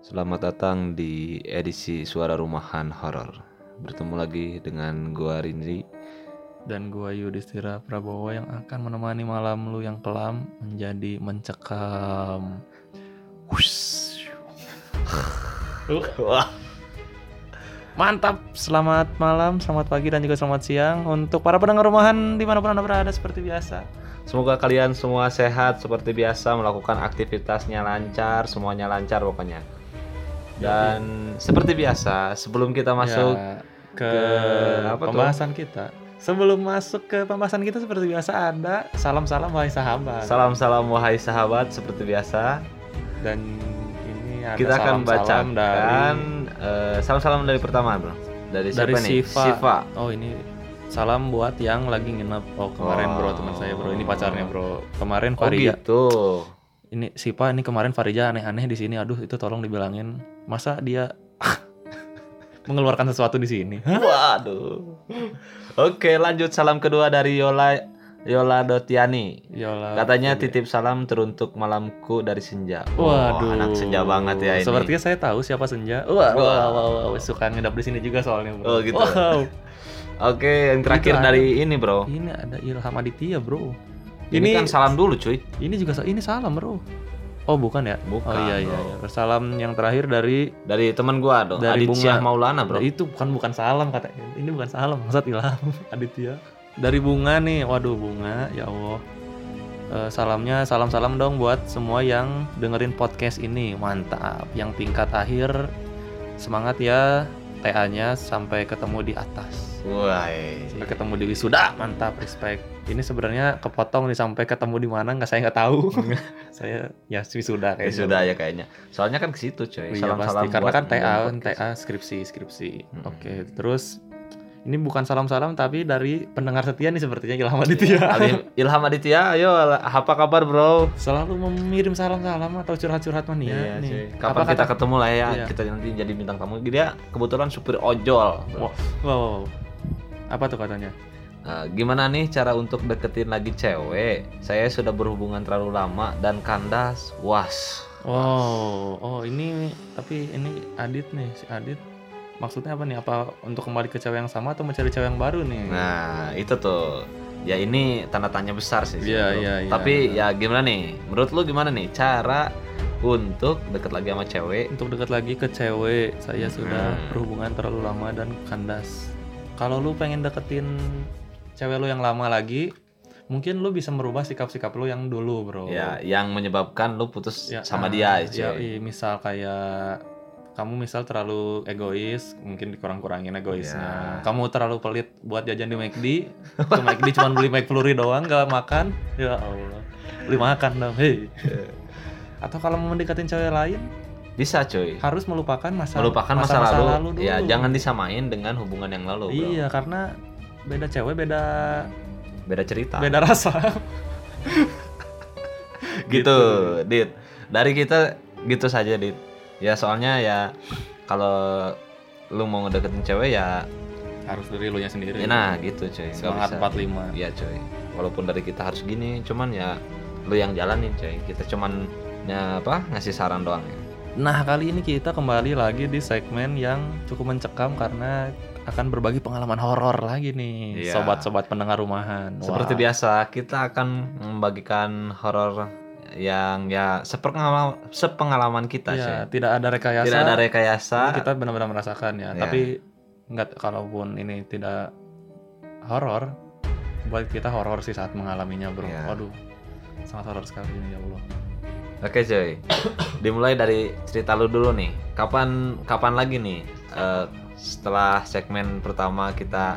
Selamat datang di edisi Suara Rumahan Horor. Bertemu lagi dengan gua Rindri. dan gua Yudhistira Prabowo yang akan menemani malam lu yang kelam menjadi mencekam. Hush. Wah, Mantap, selamat malam, selamat pagi dan juga selamat siang untuk para pendengar rumahan di mana pun anda berada seperti biasa. semoga kalian semua sehat seperti biasa melakukan aktivitasnya lancar, semuanya lancar pokoknya. Dan seperti biasa, sebelum kita masuk Ya, ke, apa tuh? pembahasan kita. Sebelum masuk ke pembahasan kita seperti biasa ada salam-salam wahai sahabat salam-salam wahai sahabat seperti biasa. dan ini ada kita akan salam-salam bacakan eh, salam-salam dari pertama, Bro. Dari dari siapa nih? Siva. Siva. Oh ini salam buat yang lagi nginep. Oh kemarin bro Oh. teman saya bro. Ini pacarnya bro. Kemarin Oh Farija. gitu. Ini Siva ini kemarin Farija aneh-aneh di sini. Aduh itu tolong dibilangin. Masa dia mengeluarkan sesuatu di sini? Waduh. Oke, lanjut salam kedua dari Yola Yola Dotiani. Yola. Katanya titip salam teruntuk malamku dari senja. Waduh. Anak senja banget ya ini. Sepertinya saya tahu siapa Senja. Wah, wah, wah, wah, Suka ngedap di sini juga soalnya bro. Oh, gitu. Wow. Oke, yang terakhir Itu dari ini, Bro. Ini ada Ilham Aditya bro. Ini, kan salam dulu, cuy. Ini juga ini salam bro. Oh bukan ya? Bukan, Oh iya iya. iya. Salam yang terakhir dari Dari teman gua dong, Dari Aditya Bunga. Maulana, Bro. Nah, itu bukan bukan salam kata ini bukan salam maksud Ilham Aditya. Dari bunga nih, waduh bunga ya Allah. Eh, salamnya salam-salam dong buat semua yang dengerin podcast ini mantap. Yang tingkat akhir semangat ya TA-nya sampai ketemu di atas. Wah. Sampai ketemu di wisuda mantap respect. Ini sebenarnya kepotong nih sampai ketemu di mana nggak saya nggak tahu. saya ya wisuda kayak sudah ya kayaknya. Soalnya kan ke situ, cuy. Iya Salam-salam pasti karena kan TA. TA skripsi skripsi. Mm-mm. Oke, terus ini bukan salam-salam tapi dari pendengar setia nih sepertinya Ilham Aditya. Ali- Ilham Aditya, ayo apa kabar, Bro? Selalu mengirim salam-salam atau curhat-curhat mania Iya, nih. cuy. Kapan Apa kita kata- ketemu lah ya? Iya. Kita nanti jadi bintang tamu. Dia kebetulan supir ojol. bro. Wow, wow. Apa tuh katanya? Nah, gimana nih cara untuk deketin lagi cewek? Saya sudah berhubungan terlalu lama dan kandas. Was. Wow, oh ini tapi ini Adit nih, si Adit. Maksudnya apa nih? Apa untuk kembali ke cewek yang sama atau mencari cewek yang baru nih? Nah, itu tuh. Ya ini tanda tanya besar sih. Iya, iya, iya. Tapi ya gimana nih? Menurut lu gimana nih cara untuk deket lagi sama cewek? Untuk dekat lagi ke cewek, saya sudah Hmm. berhubungan terlalu lama dan kandas. Kalau lu pengen deketin cewek lu yang lama lagi, mungkin lu bisa merubah sikap-sikap lu yang dulu, bro. Ya, yang menyebabkan lu putus Ya, sama ah, dia, ya, cuy. iya, misal kayak kamu misal terlalu egois, mungkin dikurang-kurangin egoisnya. Ya. Kamu terlalu pelit buat jajan di McD, ke McD cuma beli McFlurry doang, gak makan. Ya Allah, beli makan dong, hei. Atau kalau mau mendekatin cewek lain, Bisa, cuy. harus melupakan masa Melupakan masa, masa-masa lalu. dulu. Ya, jangan disamain dengan hubungan yang lalu, bro. Iya, karena beda cewek, beda Beda cerita. beda rasa. gitu, Dit. Dari kita gitu saja, Dit. Ya soalnya ya kalau lu mau ngedeketin cewek ya Harus dari lu nya sendiri. ya nah gitu cuy. Semangat bisa. 45. Iya cuy. Walaupun dari kita harus gini, cuman ya lu yang jalanin cuy. Kita cuman ya apa ngasih saran doang ya. Nah, kali ini kita kembali lagi di segmen yang cukup mencekam karena akan berbagi pengalaman horor lagi nih, Iya. sobat-sobat pendengar rumahan. Seperti biasa, kita akan membagikan horor yang ya sepengalaman sepengalaman kita Iya, cuy. tidak ada rekayasa. Tidak ada rekayasa. Kita benar-benar merasakan ya. Iya. Tapi nggak kalaupun ini tidak horor, buat kita horor sih saat mengalaminya, Bro. Iya. Waduh. Sangat horor sekali ini ya Allah. Oke cuy, dimulai dari cerita lu dulu nih. Kapan kapan lagi nih eh, setelah segmen pertama kita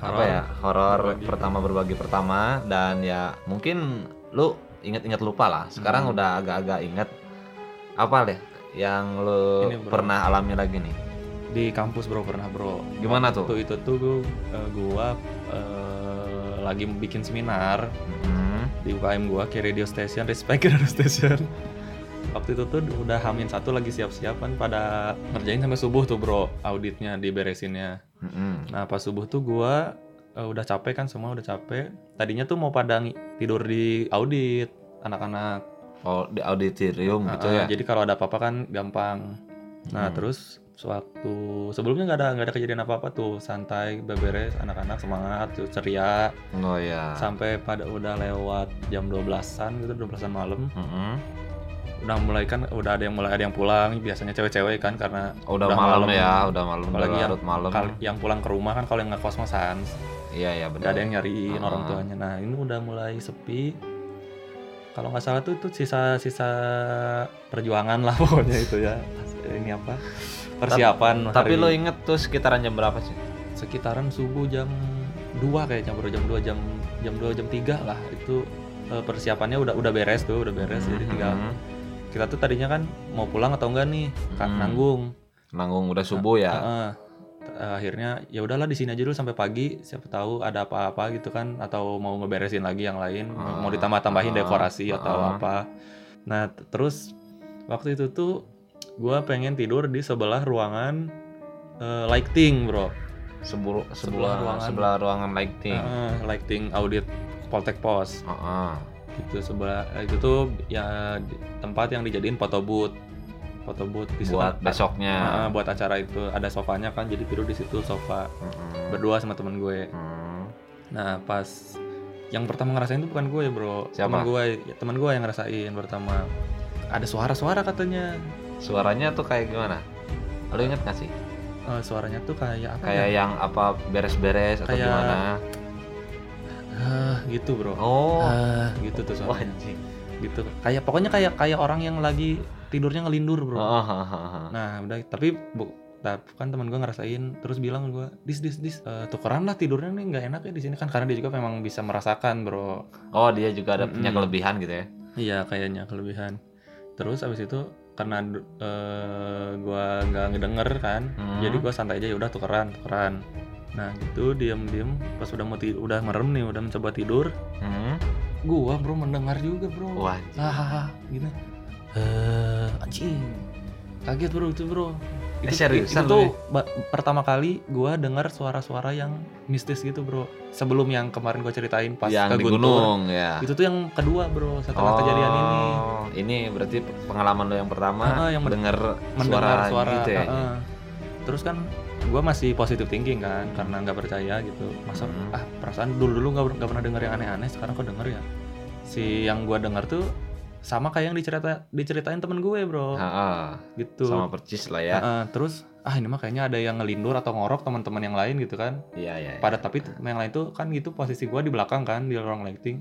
apa Horor. ya horor pertama berbagi pertama dan ya mungkin lu inget-inget lupa lah. Sekarang Hmm. udah agak-agak inget apa deh yang lu Ini, bro. pernah alami lagi nih. Di kampus, Bro, pernah, Bro. Gimana tuh? Waktu itu tuh gua, eh, gua eh, lagi bikin seminar Hmm. di UKM gua ke radio station respect radio station waktu itu tuh udah hamin satu lagi siap-siapan pada ngerjain sampai subuh tuh bro auditnya diberesinnya Mm-mm. nah pas subuh tuh gua eh, udah capek kan semua udah capek tadinya tuh mau pada tidur di audit anak-anak Oh di auditorium gitu Ah, ya? jadi kalau ada apa-apa kan gampang Nah Hmm. terus sewaktu sebelumnya nggak ada nggak ada kejadian apa apa tuh santai beberes anak-anak semangat tuh ceria Oh ya. sampai pada udah lewat jam 12-an gitu 12-an malam Mm-mm. Udah mulai kan udah ada yang mulai ada yang pulang biasanya cewek-cewek kan karena Oh, udah, Udah malam, malam. ya, udah malam, udah Apalagi yang- malam. yang pulang ke rumah kan kalau yang nggak kos-kosan Iya, iya nggak benar. ada yang nyariin Ah. orang tuanya nah ini udah mulai sepi kalau nggak salah tuh itu sisa-sisa perjuangan lah pokoknya itu ya ini apa persiapan Tapi hari- lo inget tuh sekitaran jam berapa sih? sekitaran subuh jam 2 kayaknya baru jam 2 jam jam 2 jam 3 lah itu eh, persiapannya udah udah beres tuh udah beres jadi tinggal Mhm. Kita tuh tadinya kan mau pulang atau enggak nih kan Hmm. nanggung Nanggung udah subuh ya. Heeh. Eh, akhirnya ya udahlah di sini aja dulu sampai pagi siapa tahu ada apa-apa gitu kan atau mau ngeberesin lagi yang lain Ah, mau ditambah-tambahin ah, dekorasi atau ah. apa nah terus waktu itu tuh gua pengen tidur di sebelah ruangan eh, lighting bro Sebelah Sebelah sebelah ruangan. sebelah ruangan lighting. Heeh, lighting audit Poltek Pos Heeh. Gitu sebelah itu tuh ya tempat yang dijadiin foto booth foto booth di buat besoknya. Heeh, buat acara itu ada sofanya kan jadi tidur di situ sofa Mm-mm. berdua sama temen gue Hmm. nah pas yang pertama ngerasain itu bukan gue bro Siapa? temen gue ya, temen gue yang ngerasain pertama ada suara-suara katanya Suaranya tuh kayak gimana? Lo inget gak sih? Eh, suaranya tuh kayak apa Kayak ya? yang apa beres-beres atau Kayak- gimana? Ah, gitu bro Oh. Ah, gitu tuh suaranya anjing. gitu kayak pokoknya kayak kayak orang yang lagi tidurnya ngelindur bro Oh, ha, ha, ha. Nah udah tapi bu, kan teman gue ngerasain terus bilang gue dis dis dis eh, tukeran lah tidurnya nih nggak enak ya di sini kan karena dia juga memang bisa merasakan bro Oh, dia juga ada punya Mm-mm. kelebihan gitu ya. iya kayaknya kelebihan terus abis itu karena eh, gue nggak ngedenger kan Hmm. jadi gue santai aja ya udah tukeran tukeran nah gitu diem pas udah mau tidur udah merem nih udah mencoba tidur. Hmm. gue bro mendengar juga bro. Wah, ah gini. Eh anjing. Kaget bro itu bro. Eh, itu, seriusan itu lu tuh ba- pertama kali gua dengar suara-suara yang mistis gitu bro. Sebelum yang kemarin gua ceritain pas yang ke di Guntur. gunung ya. itu tuh yang kedua bro setelah kejadian ini. Oh, ini berarti pengalaman lo yang pertama Ah, yang men- mendengar mendengar suara, suara, gitu ya. ah. terus kan gua masih positive thinking kan karena nggak percaya gitu masa Hmm. ah perasaan dulu dulu nggak pernah denger yang aneh-aneh sekarang kok denger ya si yang gua denger tuh sama kayak yang dicerita diceritain temen gue bro Ha, ha. gitu sama percis lah ya. Heeh, terus ah ini mah kayaknya ada yang ngelindur atau ngorok teman-teman yang lain gitu kan. Iya, iya. iya. Pada tapi t- yang lain tuh kan gitu posisi gua di belakang kan di ruang lighting.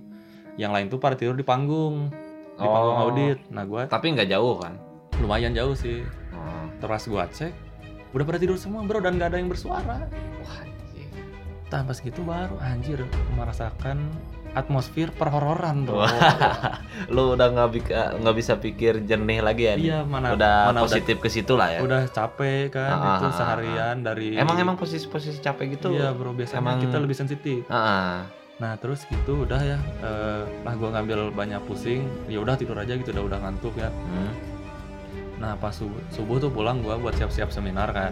Yang lain tuh pada tidur di panggung, di panggung Oh. audit. Nah, gua Tapi nggak jauh kan? lumayan jauh sih. Oh. Terus gua cek udah pada tidur semua bro dan nggak ada yang bersuara. Wah, anjing. Nah, pas gitu baru anjir merasakan atmosfer perhororan bro. Lu udah nggak bi- nggak bisa pikir jernih lagi ya? iya mana udah mana positif ke situ lah ya. udah, udah capek kan Ah, itu ah, ah, seharian dari Emang emang posisi-posisi capek gitu. Iya bro biasanya emang- kita lebih sensitif. Ah, ah. Nah terus gitu udah ya, eh, lah gue ngambil banyak pusing, ya udah tidur aja gitu, udah udah ngantuk ya. Hmm. Nah pas subuh, subuh tuh pulang gue buat siap-siap seminar kan.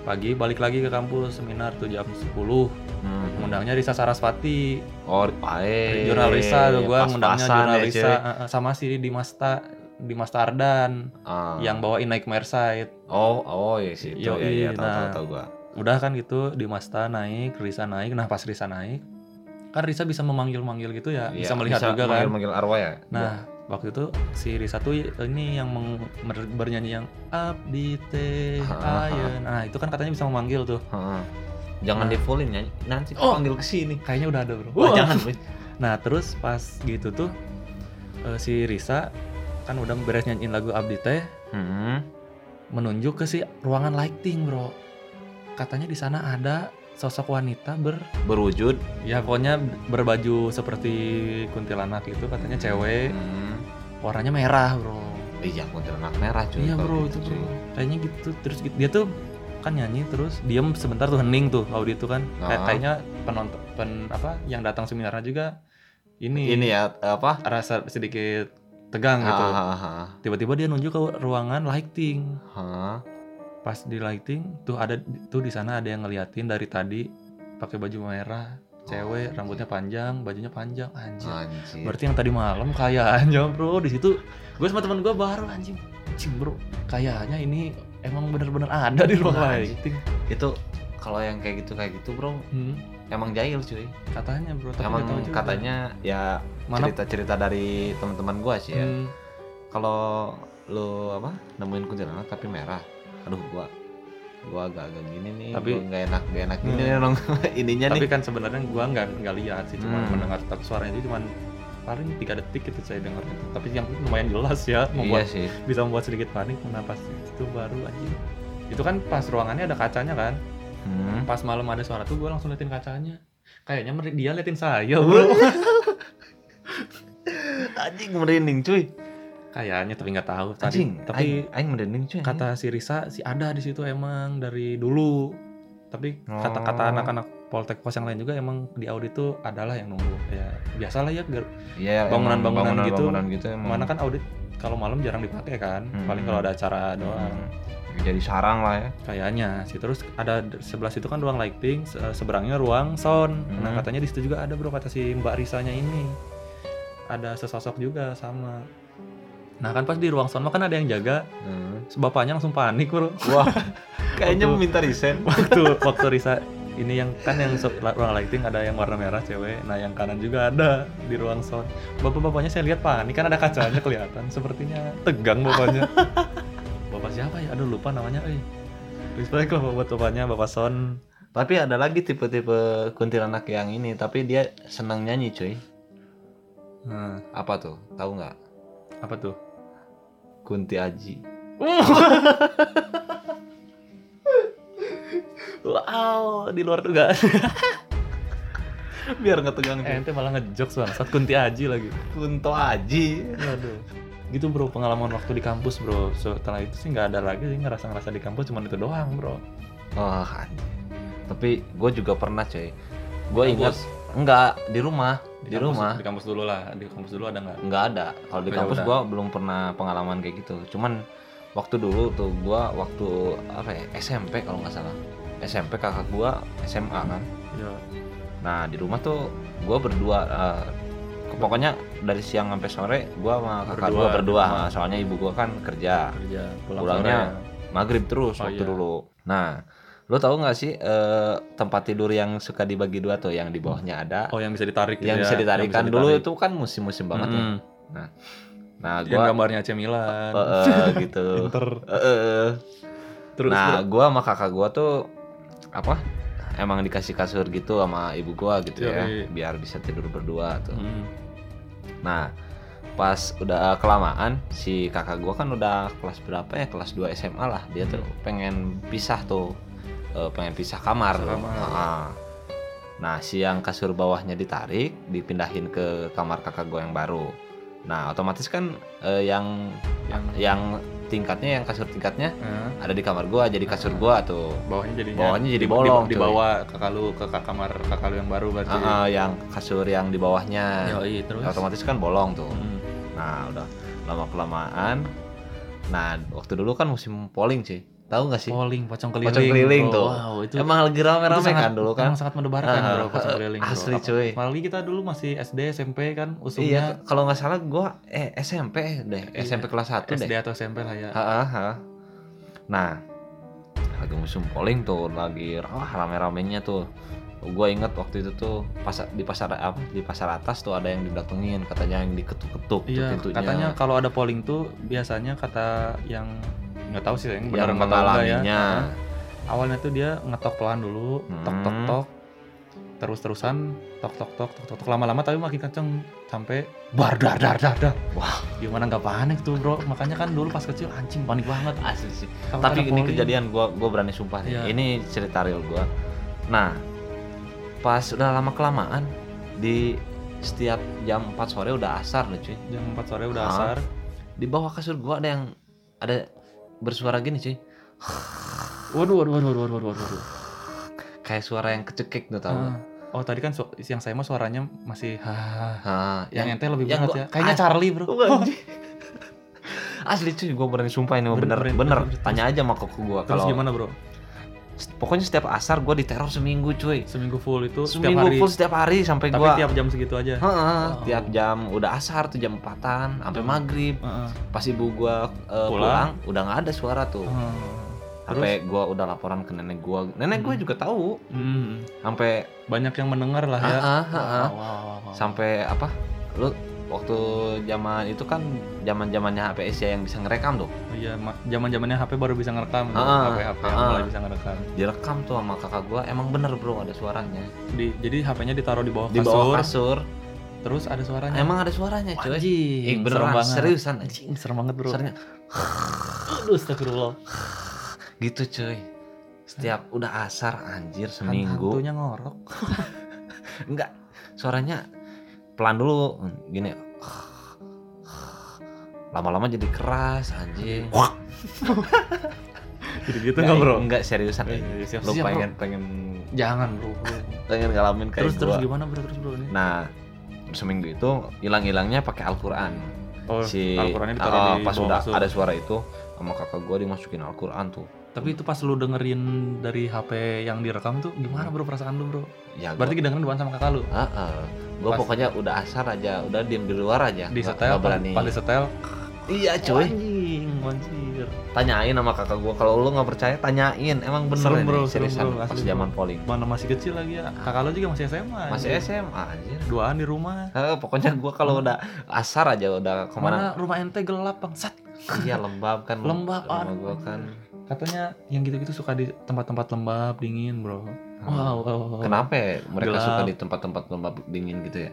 Pagi balik lagi ke kampus seminar tuh jam 10 Hmm. Ngundangnya Risa Sarasvati, Oh, ae. jurnal Risa tuh gue ngundangnya Pas-pasan jurnal ya, Risa eh, sama si Dimasta Dimasta Ardan Ah. yang bawain naik Mersite. Oh, oh iya sih. Itu Yoi, ya, ya, tahu, nah. tahu, tahu gua. Udah kan gitu Dimasta naik, Risa naik. Nah pas Risa naik, kan Risa bisa memanggil-manggil gitu ya, bisa Iya, melihat juga kan. manggil, manggil arwah ya. Nah, waktu itu si Risa tuh ini yang meng- bernyanyi yang Abdi teh ayeuna. Nah, itu kan katanya bisa memanggil tuh. Heeh. Jangan Nah. di fullin ya. Nanti Oh. panggil ke sini. Kayaknya udah ada, Bro. Wah, jangan. Nah, terus pas gitu tuh eh, si Risa kan udah beres nyanyiin lagu Abdi teh Hmm. menunjuk ke si ruangan lighting, Bro. Katanya di sana ada sosok wanita ber Berwujud. ya pokoknya berbaju seperti kuntilanak gitu katanya cewek Hmm. Warnanya merah, Bro. Iya, kuntilanak merah cuy. Iya bro gitu, itu cuy. bro. Kayaknya gitu terus gitu. dia tuh kan nyanyi terus diam sebentar tuh hening tuh audit tuh kan. Kayak Ah. kayaknya penonton pen apa yang datang seminarnya juga ini, Ini ya apa? rasa sedikit tegang gitu. Ah, ah, ah, Tiba-tiba dia nunjuk ke ruangan lighting. ah. Pas di lighting tuh ada tuh di sana ada yang ngeliatin dari tadi pakai baju merah, cewek, rambutnya panjang, bajunya panjang, anjir. Anjir. Berarti yang tadi malam kayaknya bro di situ gue sama teman gue baru anjing, anjing bro, kayaknya ini emang bener-bener ada di ruang lighting. itu kalau yang kayak gitu kayak gitu bro Hmm, emang jahil cuy katanya bro, tapi emang tahu juga. katanya ya Mana- cerita-cerita dari teman-teman gua sih ya Hmm, kalau lu apa nemuin kuntilanak tapi merah aduh gua gua agak-agak gini nih Tapi- nggak enak nggak enak gini Hmm. nih dong ininya tapi nih kan sebenarnya gua nggak nggak lihat sih, cuma Hmm. mendengar tak suaranya itu cuma paling tiga detik itu saya dengar itu. Tapi yang lumayan jelas ya, iya membuat sih bisa membuat sedikit panik. Kenapa sih itu baru aja? Itu kan pas ruangannya ada kacanya kan. hmm. Pas malam ada suara tuh gua langsung liatin kacanya. Kayaknya dia liatin saya bro. anjing merinding cuy Kayaknya tapi nggak tahu. Tadi, anjing tapi aing, aing cuy kata si Risa si ada di situ emang dari dulu tapi kata-kata Oh. anak-anak Poltek Pos yang lain juga emang di audit tuh adalah yang nunggu ya biasalah ya Iya, bangunan-bangunan emang gitu, bangunan gitu emang. mana kan audit kalau malam jarang dipakai kan Hmm. paling kalau ada acara doang Hmm. jadi sarang lah ya kayaknya sih terus ada sebelah situ kan ruang lighting se- seberangnya ruang sound nah Hmm. katanya di situ juga ada bro kata si Mbak Risanya ini ada sesosok juga sama nah kan pas di ruang sound mah kan ada yang jaga. Hmm. bapaknya langsung panik bro. Wah. Kayaknya Waktu- minta resign. waktu waktu Risa ini yang kan yang ruang lighting ada yang warna merah cewek. Nah yang kanan juga ada di ruang sound bapak-bapaknya saya lihat panik kan ada kacanya kelihatan. Sepertinya tegang bapaknya. Bapak siapa ya? Aduh lupa namanya eh. Respect lah buat bapaknya bapak son. Tapi ada lagi tipe-tipe kuntilanak yang ini tapi dia senang nyanyi cuy. Nah. Apa tuh? Tahu nggak? Apa tuh Kunti Aji wow di luar juga biar nggak tegang eh, ente malah ngejok bangsat kunti aji lagi Kunto Aji Aduh. Gitu bro pengalaman waktu di kampus bro. Setelah itu sih nggak ada lagi sih ngerasa-ngerasa di kampus cuma itu doang bro. oh anjing. tapi gue juga pernah cuy gue ingat enggak di rumah di, kampus- rumah Di kampus dulu lah. Di kampus dulu ada nggak? nggak ada kalau di Oh, ya kampus gue belum pernah pengalaman kayak gitu cuman waktu dulu tuh gue waktu apa ya SMP kalau nggak salah SMP kakak gue SMA kan Iya. nah di rumah tuh gue berdua eh, pokoknya dari siang sampai sore gue sama kakak Berdua, gue berdua di rumah. soalnya ibu gue kan kerja Kerja pulang Pulangnya sore. maghrib terus Oh, waktu iya. dulu nah lo tahu nggak sih eh, tempat tidur yang suka dibagi dua tuh yang di bawahnya ada Oh yang bisa ditarik gitu yang ya, bisa ditarik yang kan dulu itu kan musim-musim banget ya Mm-mm. nah Yang gue gambarnya AC Milan. gitu Inter. Eh, eh. Terus nah gua sama kakak gua tuh apa emang dikasih kasur gitu sama ibu gua gitu ya Yoi. biar bisa tidur berdua tuh Mm. nah pas udah kelamaan si kakak gua kan udah kelas berapa ya kelas 2 SMA lah dia tuh pengen pisah tuh Eh, pengen pisah kamar, Pisah kamar. Ah. nah si yang kasur bawahnya ditarik dipindahin ke kamar kakak gua yang baru nah otomatis kan eh, yang Yang yang tingkatnya yang kasur tingkatnya eh, ada di kamar gua jadi kasur gua tuh bawahnya jadi Bawahnya jadi bolong, cuy. dibawa kakak lu ke kamar kakak lu yang baru berarti. Ah, ah, yang kasur yang di bawahnya Yoi, terus. otomatis kan bolong tuh Mm. nah udah lama kelamaan nah waktu dulu kan musim polling sih tahu nggak sih Polling, pocong keliling. Pocong keliling bro. tuh. Wow, itu emang lagi rame-rame kan dulu kan Emang sangat mendebarkan Ah, bro pocong keliling bro. asli, cuy. Apalagi kita dulu masih SD SMP kan iya usumnya kalau nggak salah gua eh SMP deh Iya, SMP kelas 1 SD deh atau SMP lah ya. Ha, ha, nah lagi musim polling tuh lagi wah rame-ramenya tuh gue inget waktu itu tuh pas di pasar apa di pasar atas tuh ada yang didatengin katanya yang diketuk-ketuk tuh Iya, pintunya katanya kalau ada polling tuh biasanya kata yang nggak tahu sih yang benar ya. mengalaminya Heeh. Awalnya tuh dia ngetok pelan dulu, tok tok Hmm. tok, terus terusan tok tok tok tok tok, tok. lama-lama tapi makin kenceng sampai bar dar dar dar dar. Wah. gimana nggak panik tuh bro? Makanya kan dulu pas kecil anjing panik banget. asli sih Kalau tapi ini kejadian gua gua berani sumpah nih Iya. ini cerita real gua nah pas udah lama kelamaan di setiap jam 4 sore udah asar loh cuy jam 4 sore udah Ah. asar. di bawah kasur gua ada yang ada bersuara gini cuy Waduh waduh waduh waduh waduh waduh. waduh. kayak suara yang kecekik tuh tau? Ah. Oh tadi kan yang saya mah suaranya masih ha. Hah, Yang ente lebih yang berat gua- ya. Kayaknya Ah, Charlie bro. asli cuy gue berani sumpah ini Bener, bener bener, bener, bener. tanya aja sama koko gue Terus kalau gimana bro? Pokoknya setiap asar gue diteror seminggu cuy Seminggu full itu setiap seminggu hari. full setiap hari sampai Tapi gue tiap jam segitu aja. Heeh, Wow. tiap jam udah asar tuh jam empatan sampai maghrib Heeh. pas ibu gua uh, Pulang. pulang. udah nggak ada suara tuh Heeh. sampai gua udah laporan ke nenek gua nenek gua Hmm. juga tahu Hmm, sampai banyak yang mendengar lah ya. Ah, ah, ah, ah. Wow, wow, wow. sampai apa lu waktu zaman itu kan zaman zamannya HP Asia yang bisa ngerekam tuh Iya, ma- zaman-zamannya HP baru bisa ngerekam. Ah, HP HP yang ah. mulai bisa ngerekam. direkam tuh sama kakak gua emang bener bro ada suaranya Di, jadi HP-nya ditaruh di bawah di kasur, bawah kasur terus ada suaranya. emang ada suaranya cuy Anjing, Eh, serem beneran banget. seriusan anjing Anjing, serem banget, Bro. Suaranya Aduh, astagfirullah. gitu cuy setiap udah asar anjir seminggu Hantunya ngorok. enggak suaranya pelan dulu gini lama-lama jadi keras anjing Gitu-gitu enggak, Bro? enggak seriusan anjing. siap- lu siap, Bro. pengen pengen Jangan, Bro. bro. pengen ngalamin kayak Terus terus gua gimana, Bro? Terus, Bro ini? nah seminggu itu hilang-hilangnya pakai Al-Quran Oh, si Al-Qur'annya ditaruh ah, di pas udah kasur. ada suara itu sama kakak gua dimasukin Al-Quran tuh Tapi itu pas lu dengerin dari HP yang direkam tuh gimana, Bro, perasaan lu, Bro? ya gua, Berarti kedengeran bukan sama kakak lu? ah, ah. gua Pas- pokoknya udah asar aja udah diem di luar aja Di setel, berani pas di setel. iya cuy Anjing, anjir. tanyain sama kakak gua kalau lu nggak percaya tanyain emang bener Serem, ini bro, serem, seriusan bro, pas zaman polling Mana masih kecil lagi ya. Kakak lu juga masih SMA. masih anjir. SMA anjir Duaan di rumah. Eh, pokoknya gua kalau udah asar aja udah Mana ke mana rumah ente gelap, Bangsat. iya lembab kan Lembab, rumah gua kan Katanya yang gitu-gitu suka di tempat-tempat lembab, dingin, Bro. Wow, wow, wow. kenapa ya mereka Gelap. suka di tempat-tempat lembab dingin gitu ya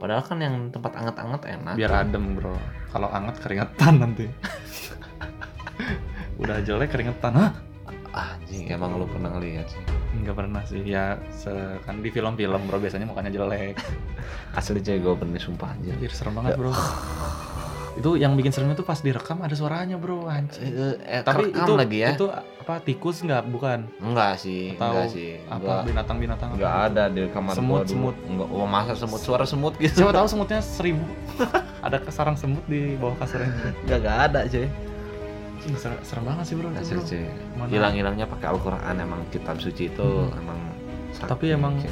padahal kan yang tempat anget-anget enak Biar adem, Bro. Kalau anget keringetan nanti. Udah jelek keringetan. Hah? anjing emang lu pernah ngeliat sih Enggak pernah sih. Ya, se- kan di film-film, Bro, biasanya mukanya jelek. asli gua pernah sumpah anjir Anjir, serem banget, Bro. Itu yang bikin seremnya tuh pas direkam ada suaranya, Bro. Anjir. Eh, eh, Tapi itu lagi ya itu apa tikus nggak bukan enggak sih Atau enggak sih apa enggak binatang-binatang apa enggak ada di kamar Semut, gua dulu. semut. enggak oh, masa semut suara semut gitu siapa tahu semutnya seribu ada sarang semut di bawah kasurnya enggak enggak ada cuy serem, serem banget sih bro, Asli bro. cuy Mana- hilang-hilangnya pakai Al-Quran emang kitab suci itu Hmm. emang Tapi emang-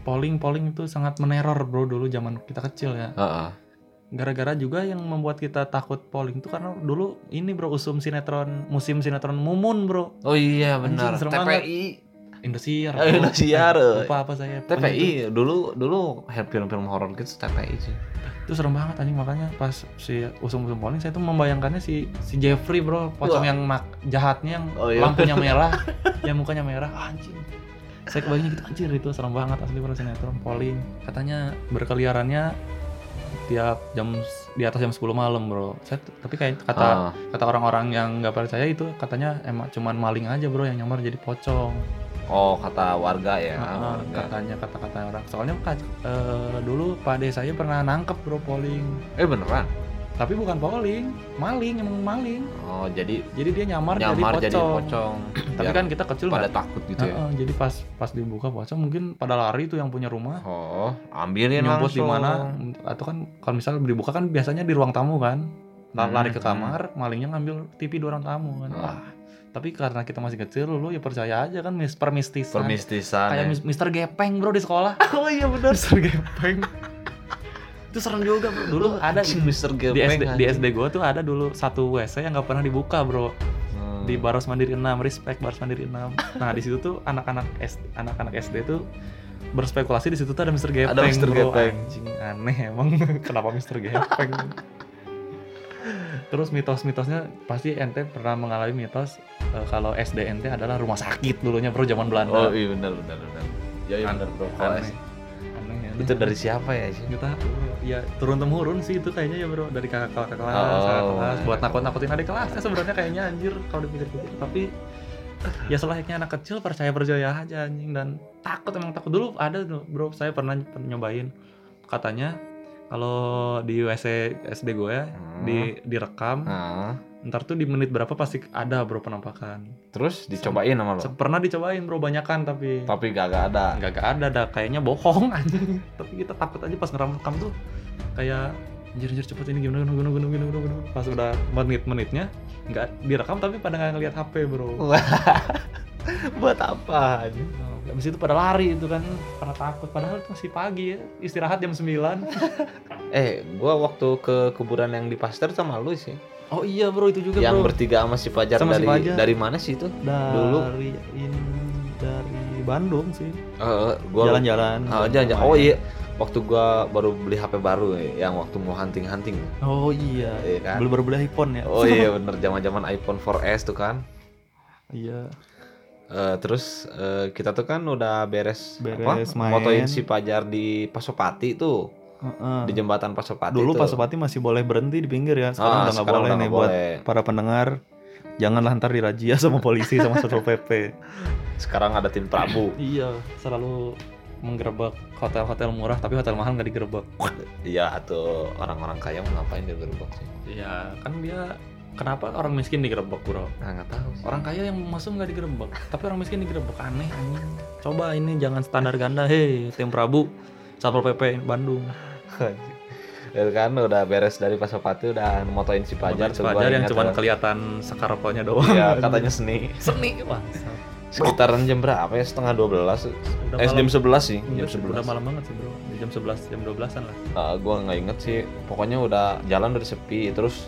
polling polling itu sangat meneror bro dulu zaman kita kecil ya Heeh. Gara-gara juga yang membuat kita takut polling itu karena dulu ini bro usum sinetron musim sinetron mumun bro. Oh iya benar. serem TPI Indosiar. Oh, Indosiar. lupa apa saya. TPI dulu dulu film-film horor gitu TPI sih. Itu serem banget anjing. Makanya pas si usum usum polling saya tuh membayangkannya si si Jeffrey bro pocong yang mak jahatnya yang Oh, iya. lampunya merah yang mukanya merah. Anjing. Saya kebayangnya gitu anjir itu serem banget asli bro sinetron polling. Katanya berkeliarannya tiap jam di atas jam 10 malam bro. Saya tapi kayak kata Ah, kata orang-orang yang nggak percaya itu katanya emang cuman maling aja bro yang nyamar jadi pocong. Oh kata warga ya Ah, warga. katanya kata-kata orang. Soalnya eh, dulu pak saya pernah nangkep bro polling. Eh beneran tapi bukan polling maling emang maling. Oh jadi jadi dia nyamar, nyamar jadi jadi pocong, pocong. Tapi kan kita kecil pada nggak? takut gitu ya. Heeh, jadi pas pas dibuka pocong mungkin pada lari tuh yang punya rumah. Oh ambilin nyumput di mana? Atau kan kalau misalnya dibuka kan biasanya di ruang tamu kan? Hmm, lari ke hmm. kamar malingnya ngambil TV di ruang tamu kan. Ah. wah tapi karena kita masih kecil lu ya percaya aja kan mis permistisan. Permistisan kayak ya. mis- Mister Gepeng bro di sekolah. Oh iya benar Mister Gepeng itu serem juga bro dulu ada Mr. di Gepeng SD, di SD gue tuh ada dulu satu WC yang nggak pernah dibuka bro Hmm. di Baros Mandiri 6 respect Baros Mandiri 6 nah di situ tuh anak-anak SD anak-anak SD tuh berspekulasi di situ tuh ada Mr. Gepeng Ada Mr. bro. Gepeng. anjing aneh emang kenapa Mr. Gepeng terus mitos-mitosnya pasti ente pernah mengalami mitos eh, kalau SD ente adalah rumah sakit dulunya bro zaman oh Belanda iya benar benar benar ya iya benar bro Kalau itu dari siapa ya sih bro. ya turun temurun sih itu kayaknya ya bro. Dari kakak kakak kelas Oh, kakak kelas. Buat nakut nakutin adik kelasnya sebenarnya kayaknya anjir kalau dipikir-pikir. Tapi ya selayaknya anak kecil percaya percaya aja anjing. Dan takut emang takut. Dulu ada tuh bro saya pernah, nyobain. Katanya kalau di WC SD gue ya Hmm. di direkam Nah, ntar tuh di menit berapa pasti ada bro penampakan. Terus dicobain sama lo? Pernah dicobain bro banyakan tapi tapi gak, gak ada. Nggak gak ada dah. Kayaknya bohong anjing. Tapi kita takut aja pas ngerekam tuh kayak anjir anjir cepet ini gimana gimana gimana gimana gimana, gimana. pas udah menit-menitnya nggak direkam tapi pada nggak ngeliat HP bro. Buat apa anjing? Nah, Habis itu pada lari itu kan pada takut. Padahal itu masih pagi ya istirahat jam 9 eh gua waktu ke kuburan yang di Pasteur sama lu sih Oh iya bro itu juga yang bro. bertiga sama si Fajar Sama si dari Fajar. dari mana sih itu? dari dulu. ini dari Bandung sih. Eh, gua Jalan-jalan. Ah, jalan-jalan. Oh iya, waktu gua baru beli HP baru ya, yang waktu mau hunting-hunting. Oh iya. Iya kan? Belum baru beli iPhone ya. Oh iya bener zaman-zaman iPhone 4S tuh kan. Iya. Eh, terus eh, kita tuh kan udah beres, Beres apa? main. Motoin si Pajar di Pasopati tuh, Heeh. di jembatan Pasopati Dulu tuh. Pasopati masih boleh berhenti di pinggir ya. Ah, Sekarang udah nggak boleh udah nih buat boleh. para pendengar. Janganlah ntar dirajia sama polisi sama satpol pp. Sekarang ada tim Prabu. iya, selalu menggerebek hotel-hotel murah tapi hotel mahal nggak digerebek. Iya atau orang-orang kaya mau ngapain dia gerbek sih? Iya, kan dia kenapa orang miskin digerebek bro? Nah, nggak tahu. sih. Orang kaya yang masuk nggak digerebek, tapi orang miskin digerebek aneh anjing. Coba ini jangan standar ganda, hei tim Prabu, satpol pp Bandung. Ya kan udah beres dari Pasopati udah motoin si Pajar gua Fajar yang cuma kelihatan sekar rokoknya doang. Iya, katanya seni. seni wah. Sekitaran jam berapa ya? Setengah 12 Udah Eh, jam 11 sih, Iya jam sih, Udah 11. malam banget sih bro, Di jam 11, jam 12an lah. Eh, gua nggak inget sih. Pokoknya udah jalan udah sepi. Terus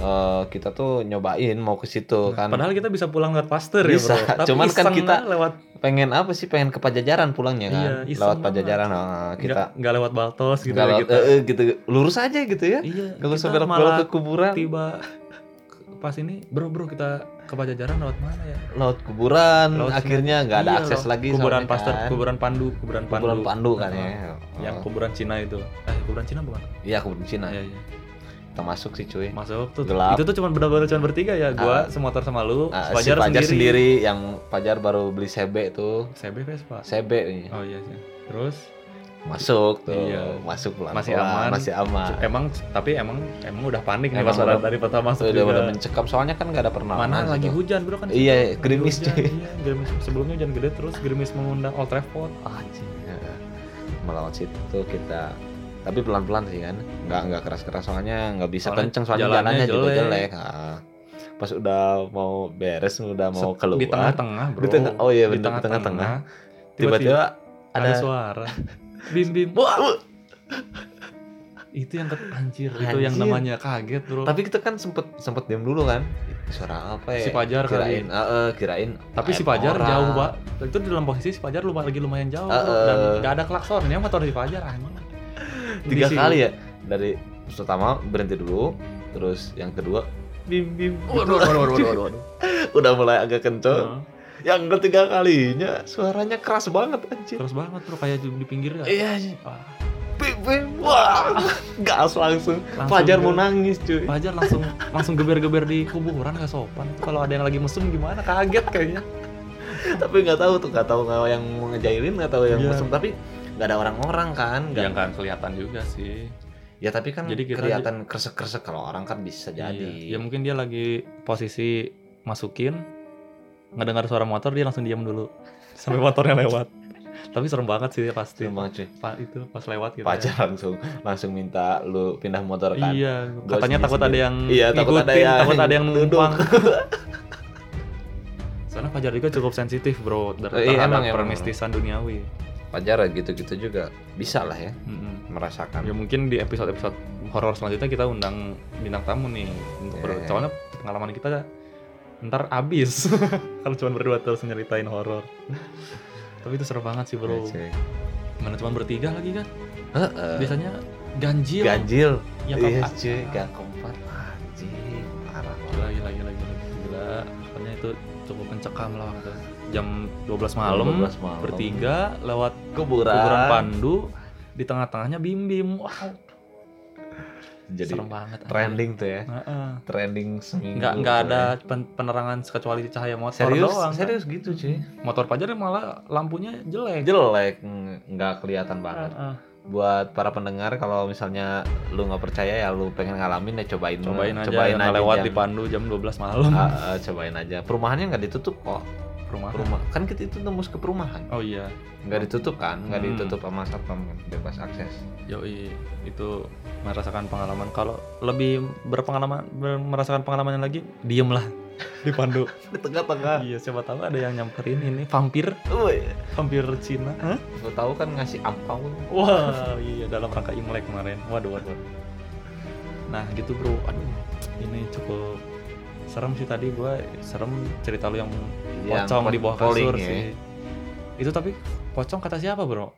eh, kita tuh nyobain mau ke situ kan. Padahal kita bisa pulang lewat Pasteur ya Bisa, bro. Tapi cuman kan kita- lewat Pengen apa sih? Pengen ke Pajajaran pulangnya kan. Iya, Lewat. Pajajaran. Nah, kita nggak lewat Baltos gitu ya lewat- kita. eh, eh, gitu. Lurus aja gitu ya. Iya. Gak usah belok-belok malah ke kuburan. tiba pas ini bro bro kita ke Pajajaran lewat mana ya? Laut kuburan. Laut akhirnya nggak ada Iya, akses lagi. Kuburan Pasteur, kan. kuburan Pandu, kuburan Pandu. Kuburan Pandu kan Heeh. ya. Yang Oh. kuburan Cina itu. Eh, kuburan Cina bukan? Iya kuburan Cina. Iya, iya. Masuk sih cuy. Masuk tuh. Gelap. Itu tuh cuma benar-benar cuma bertiga ya. Gua Ah. semotor sama lu, Nah, Fajar, si Pajar sendiri. sendiri. yang Pajar baru beli CB tuh. CB Vespa. CB nih. Oh iya sih. Terus Masuk tuh. Iya. Masuk pelan Masih aman. Masih aman. emang tapi emang emang udah panik nih pas udah- dari pertama masuk udah juga. udah mencekam soalnya kan nggak ada pernafasan. Mana lagi hujan bro kan Iya. Lagi gerimis, hujan, cuy. Iya, gerimis sebelumnya hujan gede terus gerimis mengundang Old Trafford. Anjing. Ya. Melawan situ kita tapi pelan-pelan sih kan. Nggak nggak keras-keras soalnya nggak bisa Soalnya kenceng soalnya jalannya jalannya, juga jelek. jelek. Ah. Pas udah mau beres udah mau keluar. di tengah-tengah bro. Di tengah- oh iya, Di bener, di tengah-tengah. Tiba-tiba ada, ada suara. Bim bim. Itu yang ket- anjir, itu yang namanya kaget bro. tapi kita kan sempet sempet diam dulu kan suara apa ya Si kali. kirain ah, eh, kirain tapi si Fajar orang. jauh pak. Itu di dalam posisi si Fajar lumayan lagi lumayan jauh bro. Eh, dan nggak ada klaksonnya motor si Fajar anjing. Tiga Di kali ya dari pertama berhenti dulu terus yang kedua bim bim Waduh, waduh, waduh, waduh, waduh, waduh. udah mulai agak kenceng Heeh. yang ketiga kalinya suaranya keras banget anjir Terus banget bro kayak di, pinggir ya. iya Wah, bim bim wah gas langsung, Langsung Fajar mau nangis cuy Fajar langsung langsung geber-geber di kuburan gak sopan. Kalau ada yang lagi mesum gimana? Kaget kayaknya. tapi nggak tahu tuh nggak tahu yang mau ngejailin nggak tahu yang Iya. mesum tapi nggak ada orang-orang kan nggak Yang kan kelihatan juga sih. ya tapi kan Jadi kita kelihatan kresek-kresek kalau orang kan bisa jadi Iya. Ya mungkin dia lagi posisi masukin ngedengar suara motor dia langsung diam dulu sampai motornya lewat. Tapi serem banget sih pasti. Serem banget, cuy. Pak itu pas lewat gitu. Pacar ya. langsung langsung minta lu pindah motor kan Iya, Gua katanya takut ada sendiri-sendiri. yang Iya, takut ada ngikutin, yang takut ada yang numpang. Soalnya Fajar juga cukup sensitif bro Eh, iya, terhadap emang, emang, permistisan duniawi. Pajar gitu-gitu juga bisa lah ya Mm-mm. merasakan Ya mungkin di episode-episode horor selanjutnya kita undang bintang tamu nih untuk Iya, iya. soalnya pengalaman kita ntar abis kalau cuma berdua terus nyeritain horor. Tapi itu seru banget sih bro. Iya, cuy. Mana cuma bertiga lagi kan? Heeh. Biasanya ganjil. ganjil Ya, iya cuy gak keempat anjing parah banget Gila, gila, gila, gila, gila. Pokoknya itu cukup mencekam lah waktu jam 12 malam, 12 malam. bertiga lewat kuburan, kuburan Pandu di tengah-tengahnya bim bim. Wow, jadi serem banget. trending tuh ya Heeh. trending seminggu nggak nggak tuh ada ya. pen- penerangan kecuali cahaya motor serius doang kan. serius gitu cuy motor pajar malah lampunya jelek jelek ng- nggak kelihatan banget Heeh. buat para pendengar kalau misalnya lu nggak percaya ya lu pengen ngalamin ya cobain cobain aja cobain nggak lewat jam- di Pandu jam 12 malam Ah, ah, cobain aja perumahannya nggak ditutup kok rumah rumah kan kita itu tembus ke perumahan. Oh iya. Nggak ditutup kan? Nggak Hmm. ditutup sama satpam kan? Bebas akses. Yoi itu merasakan pengalaman. Kalau lebih berpengalaman ber- merasakan pengalamannya lagi diem lah di Pandu. Di tengah-tengah. Iya siapa tahu ada yang nyamperin ini vampir. Woi, vampir Cina. Hah? lu tahu kan ngasih ampau wah iya dalam rangka Imlek kemarin. Waduh waduh. Nah gitu bro. Aduh ini cukup serem sih tadi gua serem cerita lu yang Yang pocong di bawah kasur ya. sih itu tapi pocong kata siapa bro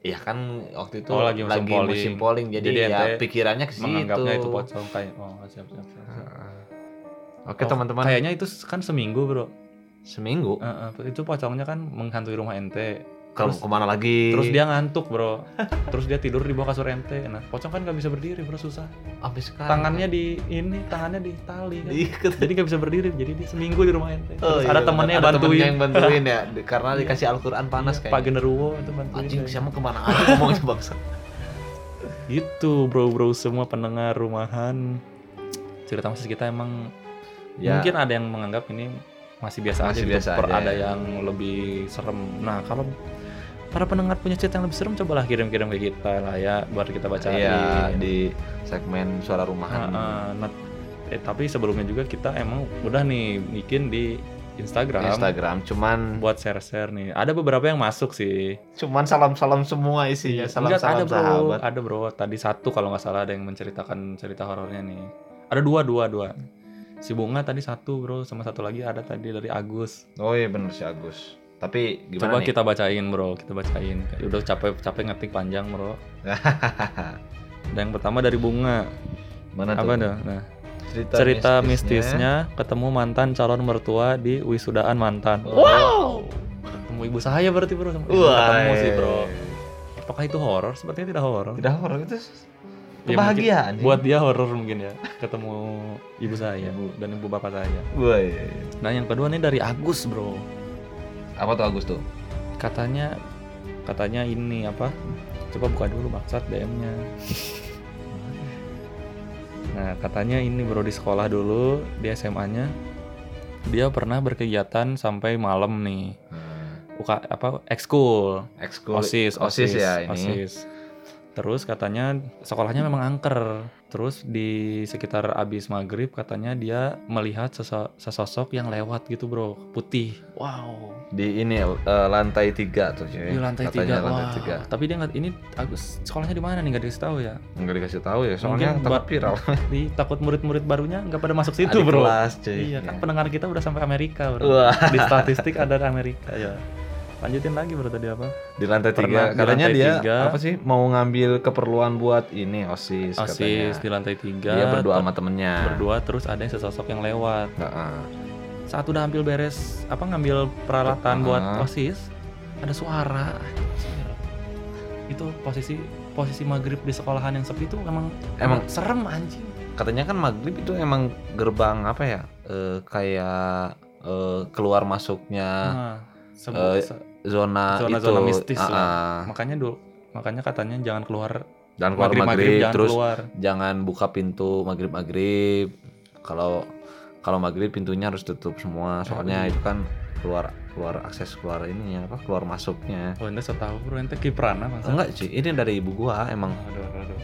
Iya kan waktu itu Oh, lagi musim polling. musim polling jadi, Jadi ya pikirannya ke situ. menganggapnya itu pocong kayak oh siap siap, siap, siap. Oke Oh, teman-teman, kayaknya itu kan seminggu bro seminggu Eh, eh, itu pocongnya kan menghantui rumah ente ke terus- ke mana lagi? terus dia ngantuk bro terus dia tidur di bawah kasur ente nah pocong kan nggak bisa berdiri bro susah sekarang tangannya di ini tangannya di tali kan Diikat. jadi nggak bisa berdiri jadi dia seminggu di rumah ente Oh, terus iya, ada temennya ada bantuin temennya yang bantuin ya karena Iya. dikasih Al-Qur'an panas Iya, Pak kayak. Genderuwo itu bantuin Anjing siapa ke mana aja ngomongnya bangsa. gitu bro bro semua pendengar rumahan cerita masih kita emang Ya, mungkin ada yang menganggap ini masih biasa Masih aja gitu. biasa Per- aja, ada ya. yang lebih serem nah kalau para pendengar punya cerita yang lebih serem cobalah kirim-kirim ke kita lah ya buat kita bacain Iya di segmen suara rumahan. Ah, ah, nah, eh, tapi sebelumnya juga kita emang udah nih bikin di Instagram, Instagram cuman buat share-share nih. Ada beberapa yang masuk sih. cuman salam-salam semua isinya. Iya, Enggak, Salam-salam ada bro, sahabat. ada bro. Tadi satu kalau nggak salah ada yang menceritakan cerita horornya nih. Ada dua, dua, dua. Si Bunga tadi satu bro, sama satu lagi ada tadi dari Agus. Oh iya bener si Agus. Tapi gimana Coba nih? kita bacain bro, kita bacain. Udah capek capek ngetik panjang bro. Dan yang pertama dari Bunga. Mana tuh? Apa dah? Nah, Cerita, cerita mistisnya ketemu mantan calon mertua di wisudaan mantan. Wow. Ketemu ibu saya berarti bro Wah. ketemu sih bro. Apakah itu horor? Sepertinya tidak horor. Tidak horor itu Ya, kebahagiaan. mungkin Buat dia horor mungkin ya. Ketemu ibu saya Ibu. dan ibu bapak saya. Wah, iya, iya. Nah yang kedua nih dari Agus bro. Apa tuh Agus tuh? Katanya katanya ini apa? Coba buka dulu maksud DM-nya. Nah katanya ini bro di sekolah dulu di SMA-nya dia pernah berkegiatan sampai malam nih. UK apa ekskul Ekskul osis osis ya ini. osis terus katanya sekolahnya memang angker terus di sekitar abis maghrib katanya dia melihat seso- sesosok yang lewat gitu bro putih wow Di ini eh, lantai tiga tuh cuy. di lantai Katanya tiga lantai wow. tiga. tapi dia nggak ini Agus sekolahnya di mana nih nggak dikasih tahu ya Enggak dikasih tahu ya, soalnya Mungkin takut buat- viral. di takut murid-murid barunya nggak pada masuk situ Adik bro kelas, cuy. iya kan pendengar kita udah sampai Amerika bro Wah. di statistik ada di Amerika ya lanjutin lagi bro tadi apa Di lantai Pernah tiga. di Katanya lantai dia tiga. apa sih mau ngambil keperluan buat ini osis, osis di katanya. lantai tiga Dia berdua sama temennya. berdua terus ada yang sesosok yang lewat Heeh. saat udah ambil beres apa ngambil peralatan Ah. buat osis ada suara itu posisi posisi maghrib di sekolahan yang sepi itu emang Emang- serem anjing Katanya kan maghrib itu emang gerbang apa ya? Eh, kayak eh, keluar masuknya nah, sebu- Eh, se- zona, zona-zona itu. mistis Ah, lah ah. makanya dulu makanya katanya jangan keluar Dan keluar maghrib maghrib, jangan terus keluar jangan buka pintu maghrib maghrib. Kalau kalau maghrib pintunya harus tutup semua. Soalnya Aduh. itu kan keluar keluar akses keluar ininya apa keluar masuknya. oh ente setahu bro ente kiprana masa Enggak sih, ini dari ibu gua emang. aduh, aduh, aduh.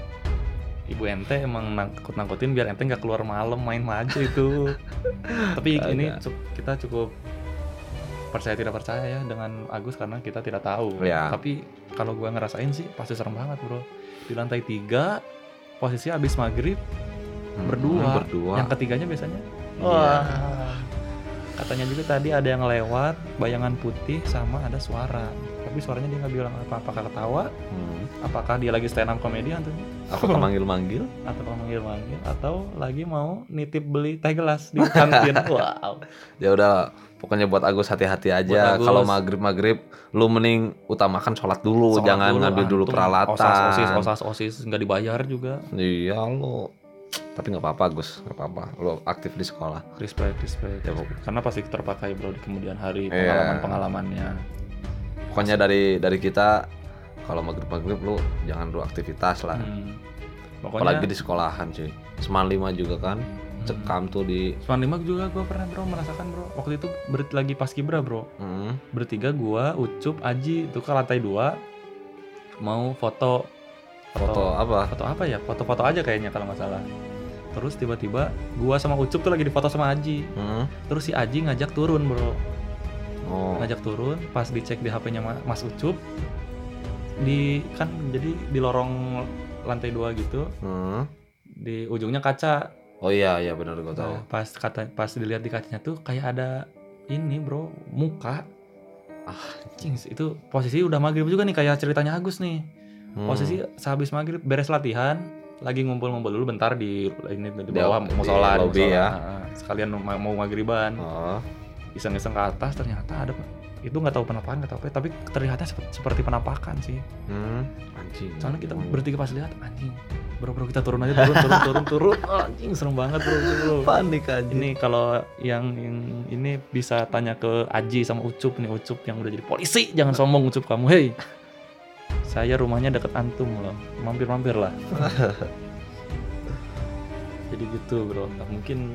ibu ente emang nangkut nangkutin biar ente nggak keluar malam main aja itu tapi ini Agak. kita cukup percaya tidak percaya ya dengan Agus karena kita tidak tahu Ya. tapi kalau gua ngerasain sih pasti serem banget bro di lantai tiga posisi abis maghrib Hmm, Berdua. berdua. yang ketiganya biasanya Iya. wah katanya juga tadi ada yang lewat bayangan putih sama ada suara tapi suaranya dia nggak bilang apa apakah ketawa Hmm. apakah dia lagi stand up comedy hantunya Apa manggil-manggil? atau manggil-manggil atau lagi mau nitip beli teh gelas di kantin wow Ya udah, pokoknya buat Agus hati-hati aja. Kalau maghrib-maghrib, lu mending utamakan sholat dulu, Sholat jangan ngambil dulu antum. peralatan. osas osis osas osis nggak dibayar juga Iya lo. Tapi nggak apa-apa Gus, nggak apa-apa. Lo aktif di sekolah. respect respect Ya, karena pasti terpakai bro di kemudian hari Iya. pengalaman pengalamannya Pokoknya dari dari kita, kalau maghrib-maghrib lu jangan dulu aktivitas lah. Hmm. pokoknya Apalagi di sekolahan cuy. Seman lima juga kan, hmm. cekam tuh di. Suan lima juga gue pernah bro merasakan bro waktu itu ber- lagi pas kibra bro Hmm. bertiga gua ucup aji itu ke lantai dua mau foto Foto apa? foto apa ya foto-foto aja kayaknya kalau nggak salah terus tiba-tiba gua sama ucup tuh lagi difoto sama Aji Hmm. terus si Aji ngajak turun bro Oh. ngajak turun pas dicek di HP-nya Ma- Mas Ucup di kan jadi di lorong lantai dua gitu Hmm. di ujungnya kaca Oh iya iya benar gue tahu. Nah, pas kata pas dilihat di kacanya tuh kayak ada ini bro muka Ah, Cing, itu posisi udah maghrib juga nih kayak ceritanya Agus nih Hmm. posisi sehabis maghrib beres latihan lagi ngumpul-ngumpul dulu bentar di ini di bawah di musola di lobby musola. ya. Nah, sekalian mau, mau maghriban Oh. iseng-iseng ke atas ternyata ada itu nggak tahu penampakan nggak tahu apa tapi terlihatnya seperti, seperti penampakan sih Hmm. Anjing. soalnya kita bertiga pas lihat anjing bro bro kita turun aja turun turun turun turun Oh, anjing serem banget bro, bro, bro. panik aja. ini kalau yang, yang ini bisa tanya ke Aji sama Ucup nih Ucup yang udah jadi polisi jangan sombong Ucup kamu hei saya rumahnya deket antum loh mampir-mampir lah jadi gitu bro Nah, mungkin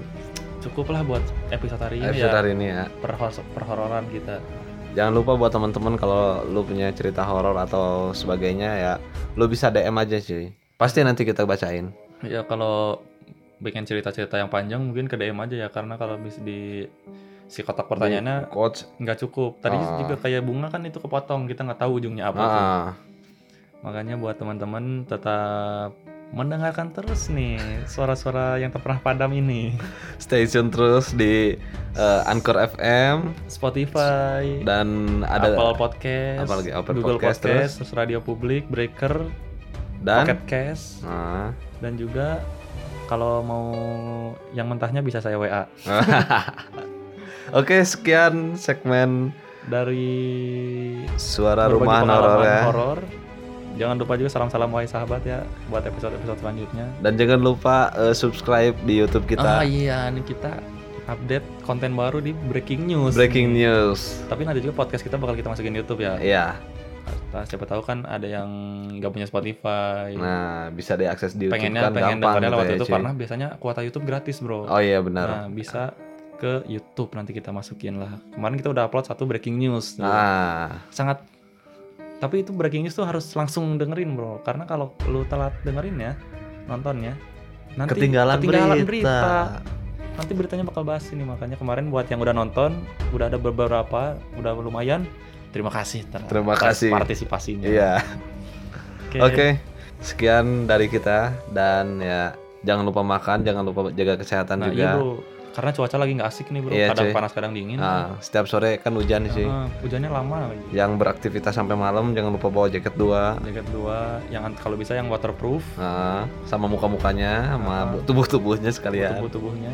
cukup lah buat episode hari ini Episode ya hari ini ya. perhor- perhororan kita Jangan lupa buat teman-teman kalau lu punya cerita horor atau sebagainya ya, lu bisa DM aja cuy. Pasti nanti kita bacain. ya kalau bikin cerita-cerita yang panjang mungkin ke DM aja ya karena kalau bisa di si kotak pertanyaannya coach. nggak cukup tadi Ah. juga kayak bunga kan itu kepotong kita nggak tahu ujungnya apa tuh. Makanya buat teman-teman tetap mendengarkan terus nih suara-suara yang tak pernah padam ini. stay tune terus di eh, Anchor FM Spotify, dan ada Apple Podcast, apalagi? Apple Google Podcast, Podcast, terus Radio Publik, Breaker, dan Pocket Cast, Ah. dan juga kalau mau yang mentahnya bisa saya WA Oke, sekian segmen dari suara rumah horor ya. horor. Jangan lupa juga salam-salam wahai sahabat ya buat episode-episode selanjutnya. Dan jangan lupa eh, subscribe di YouTube Ah kita. iya, nih kita update konten baru di Breaking News. Breaking news. Tapi nanti juga podcast kita bakal kita masukin YouTube ya. Iya. Nah, siapa tahu kan ada yang nggak punya Spotify. Nah, bisa diakses di YouTube pengennya kan pengen gampang lewat gitu ya, YouTube cuy. karena biasanya kuota YouTube gratis, Bro. Oh iya benar. Nah, bisa ke YouTube nanti kita masukin lah. Kemarin kita udah upload satu breaking news. Nah, Sangat tapi itu breaking news tuh harus langsung dengerin, Bro. Karena kalau lu telat dengerin ya, nontonnya nanti ketinggalan, berita. berita. Nanti beritanya bakal bahas ini makanya kemarin buat yang udah nonton, udah ada beberapa, udah lumayan. Terima kasih ter- Terima kasih. partisipasinya. Iya. Oke. Oke. Sekian dari kita dan ya jangan lupa makan, jangan lupa jaga kesehatan Nah, juga. iya, Bro. Karena cuaca lagi nggak asik nih, Bro. Iya, kadang cuy. panas, kadang dingin. Nah, setiap sore kan hujan sih. Ah, hujannya lama lagi. Yang beraktivitas sampai malam jangan lupa bawa jaket dua. Jaket dua, yang kalau bisa yang waterproof, Nah, sama muka-mukanya, sama Ah. tubuh-tubuhnya sekalian. tubuh-tubuhnya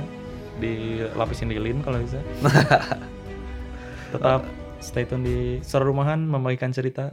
dilapisin lilin kalau bisa. Tetap stay tune di Suara Rumahan membagikan cerita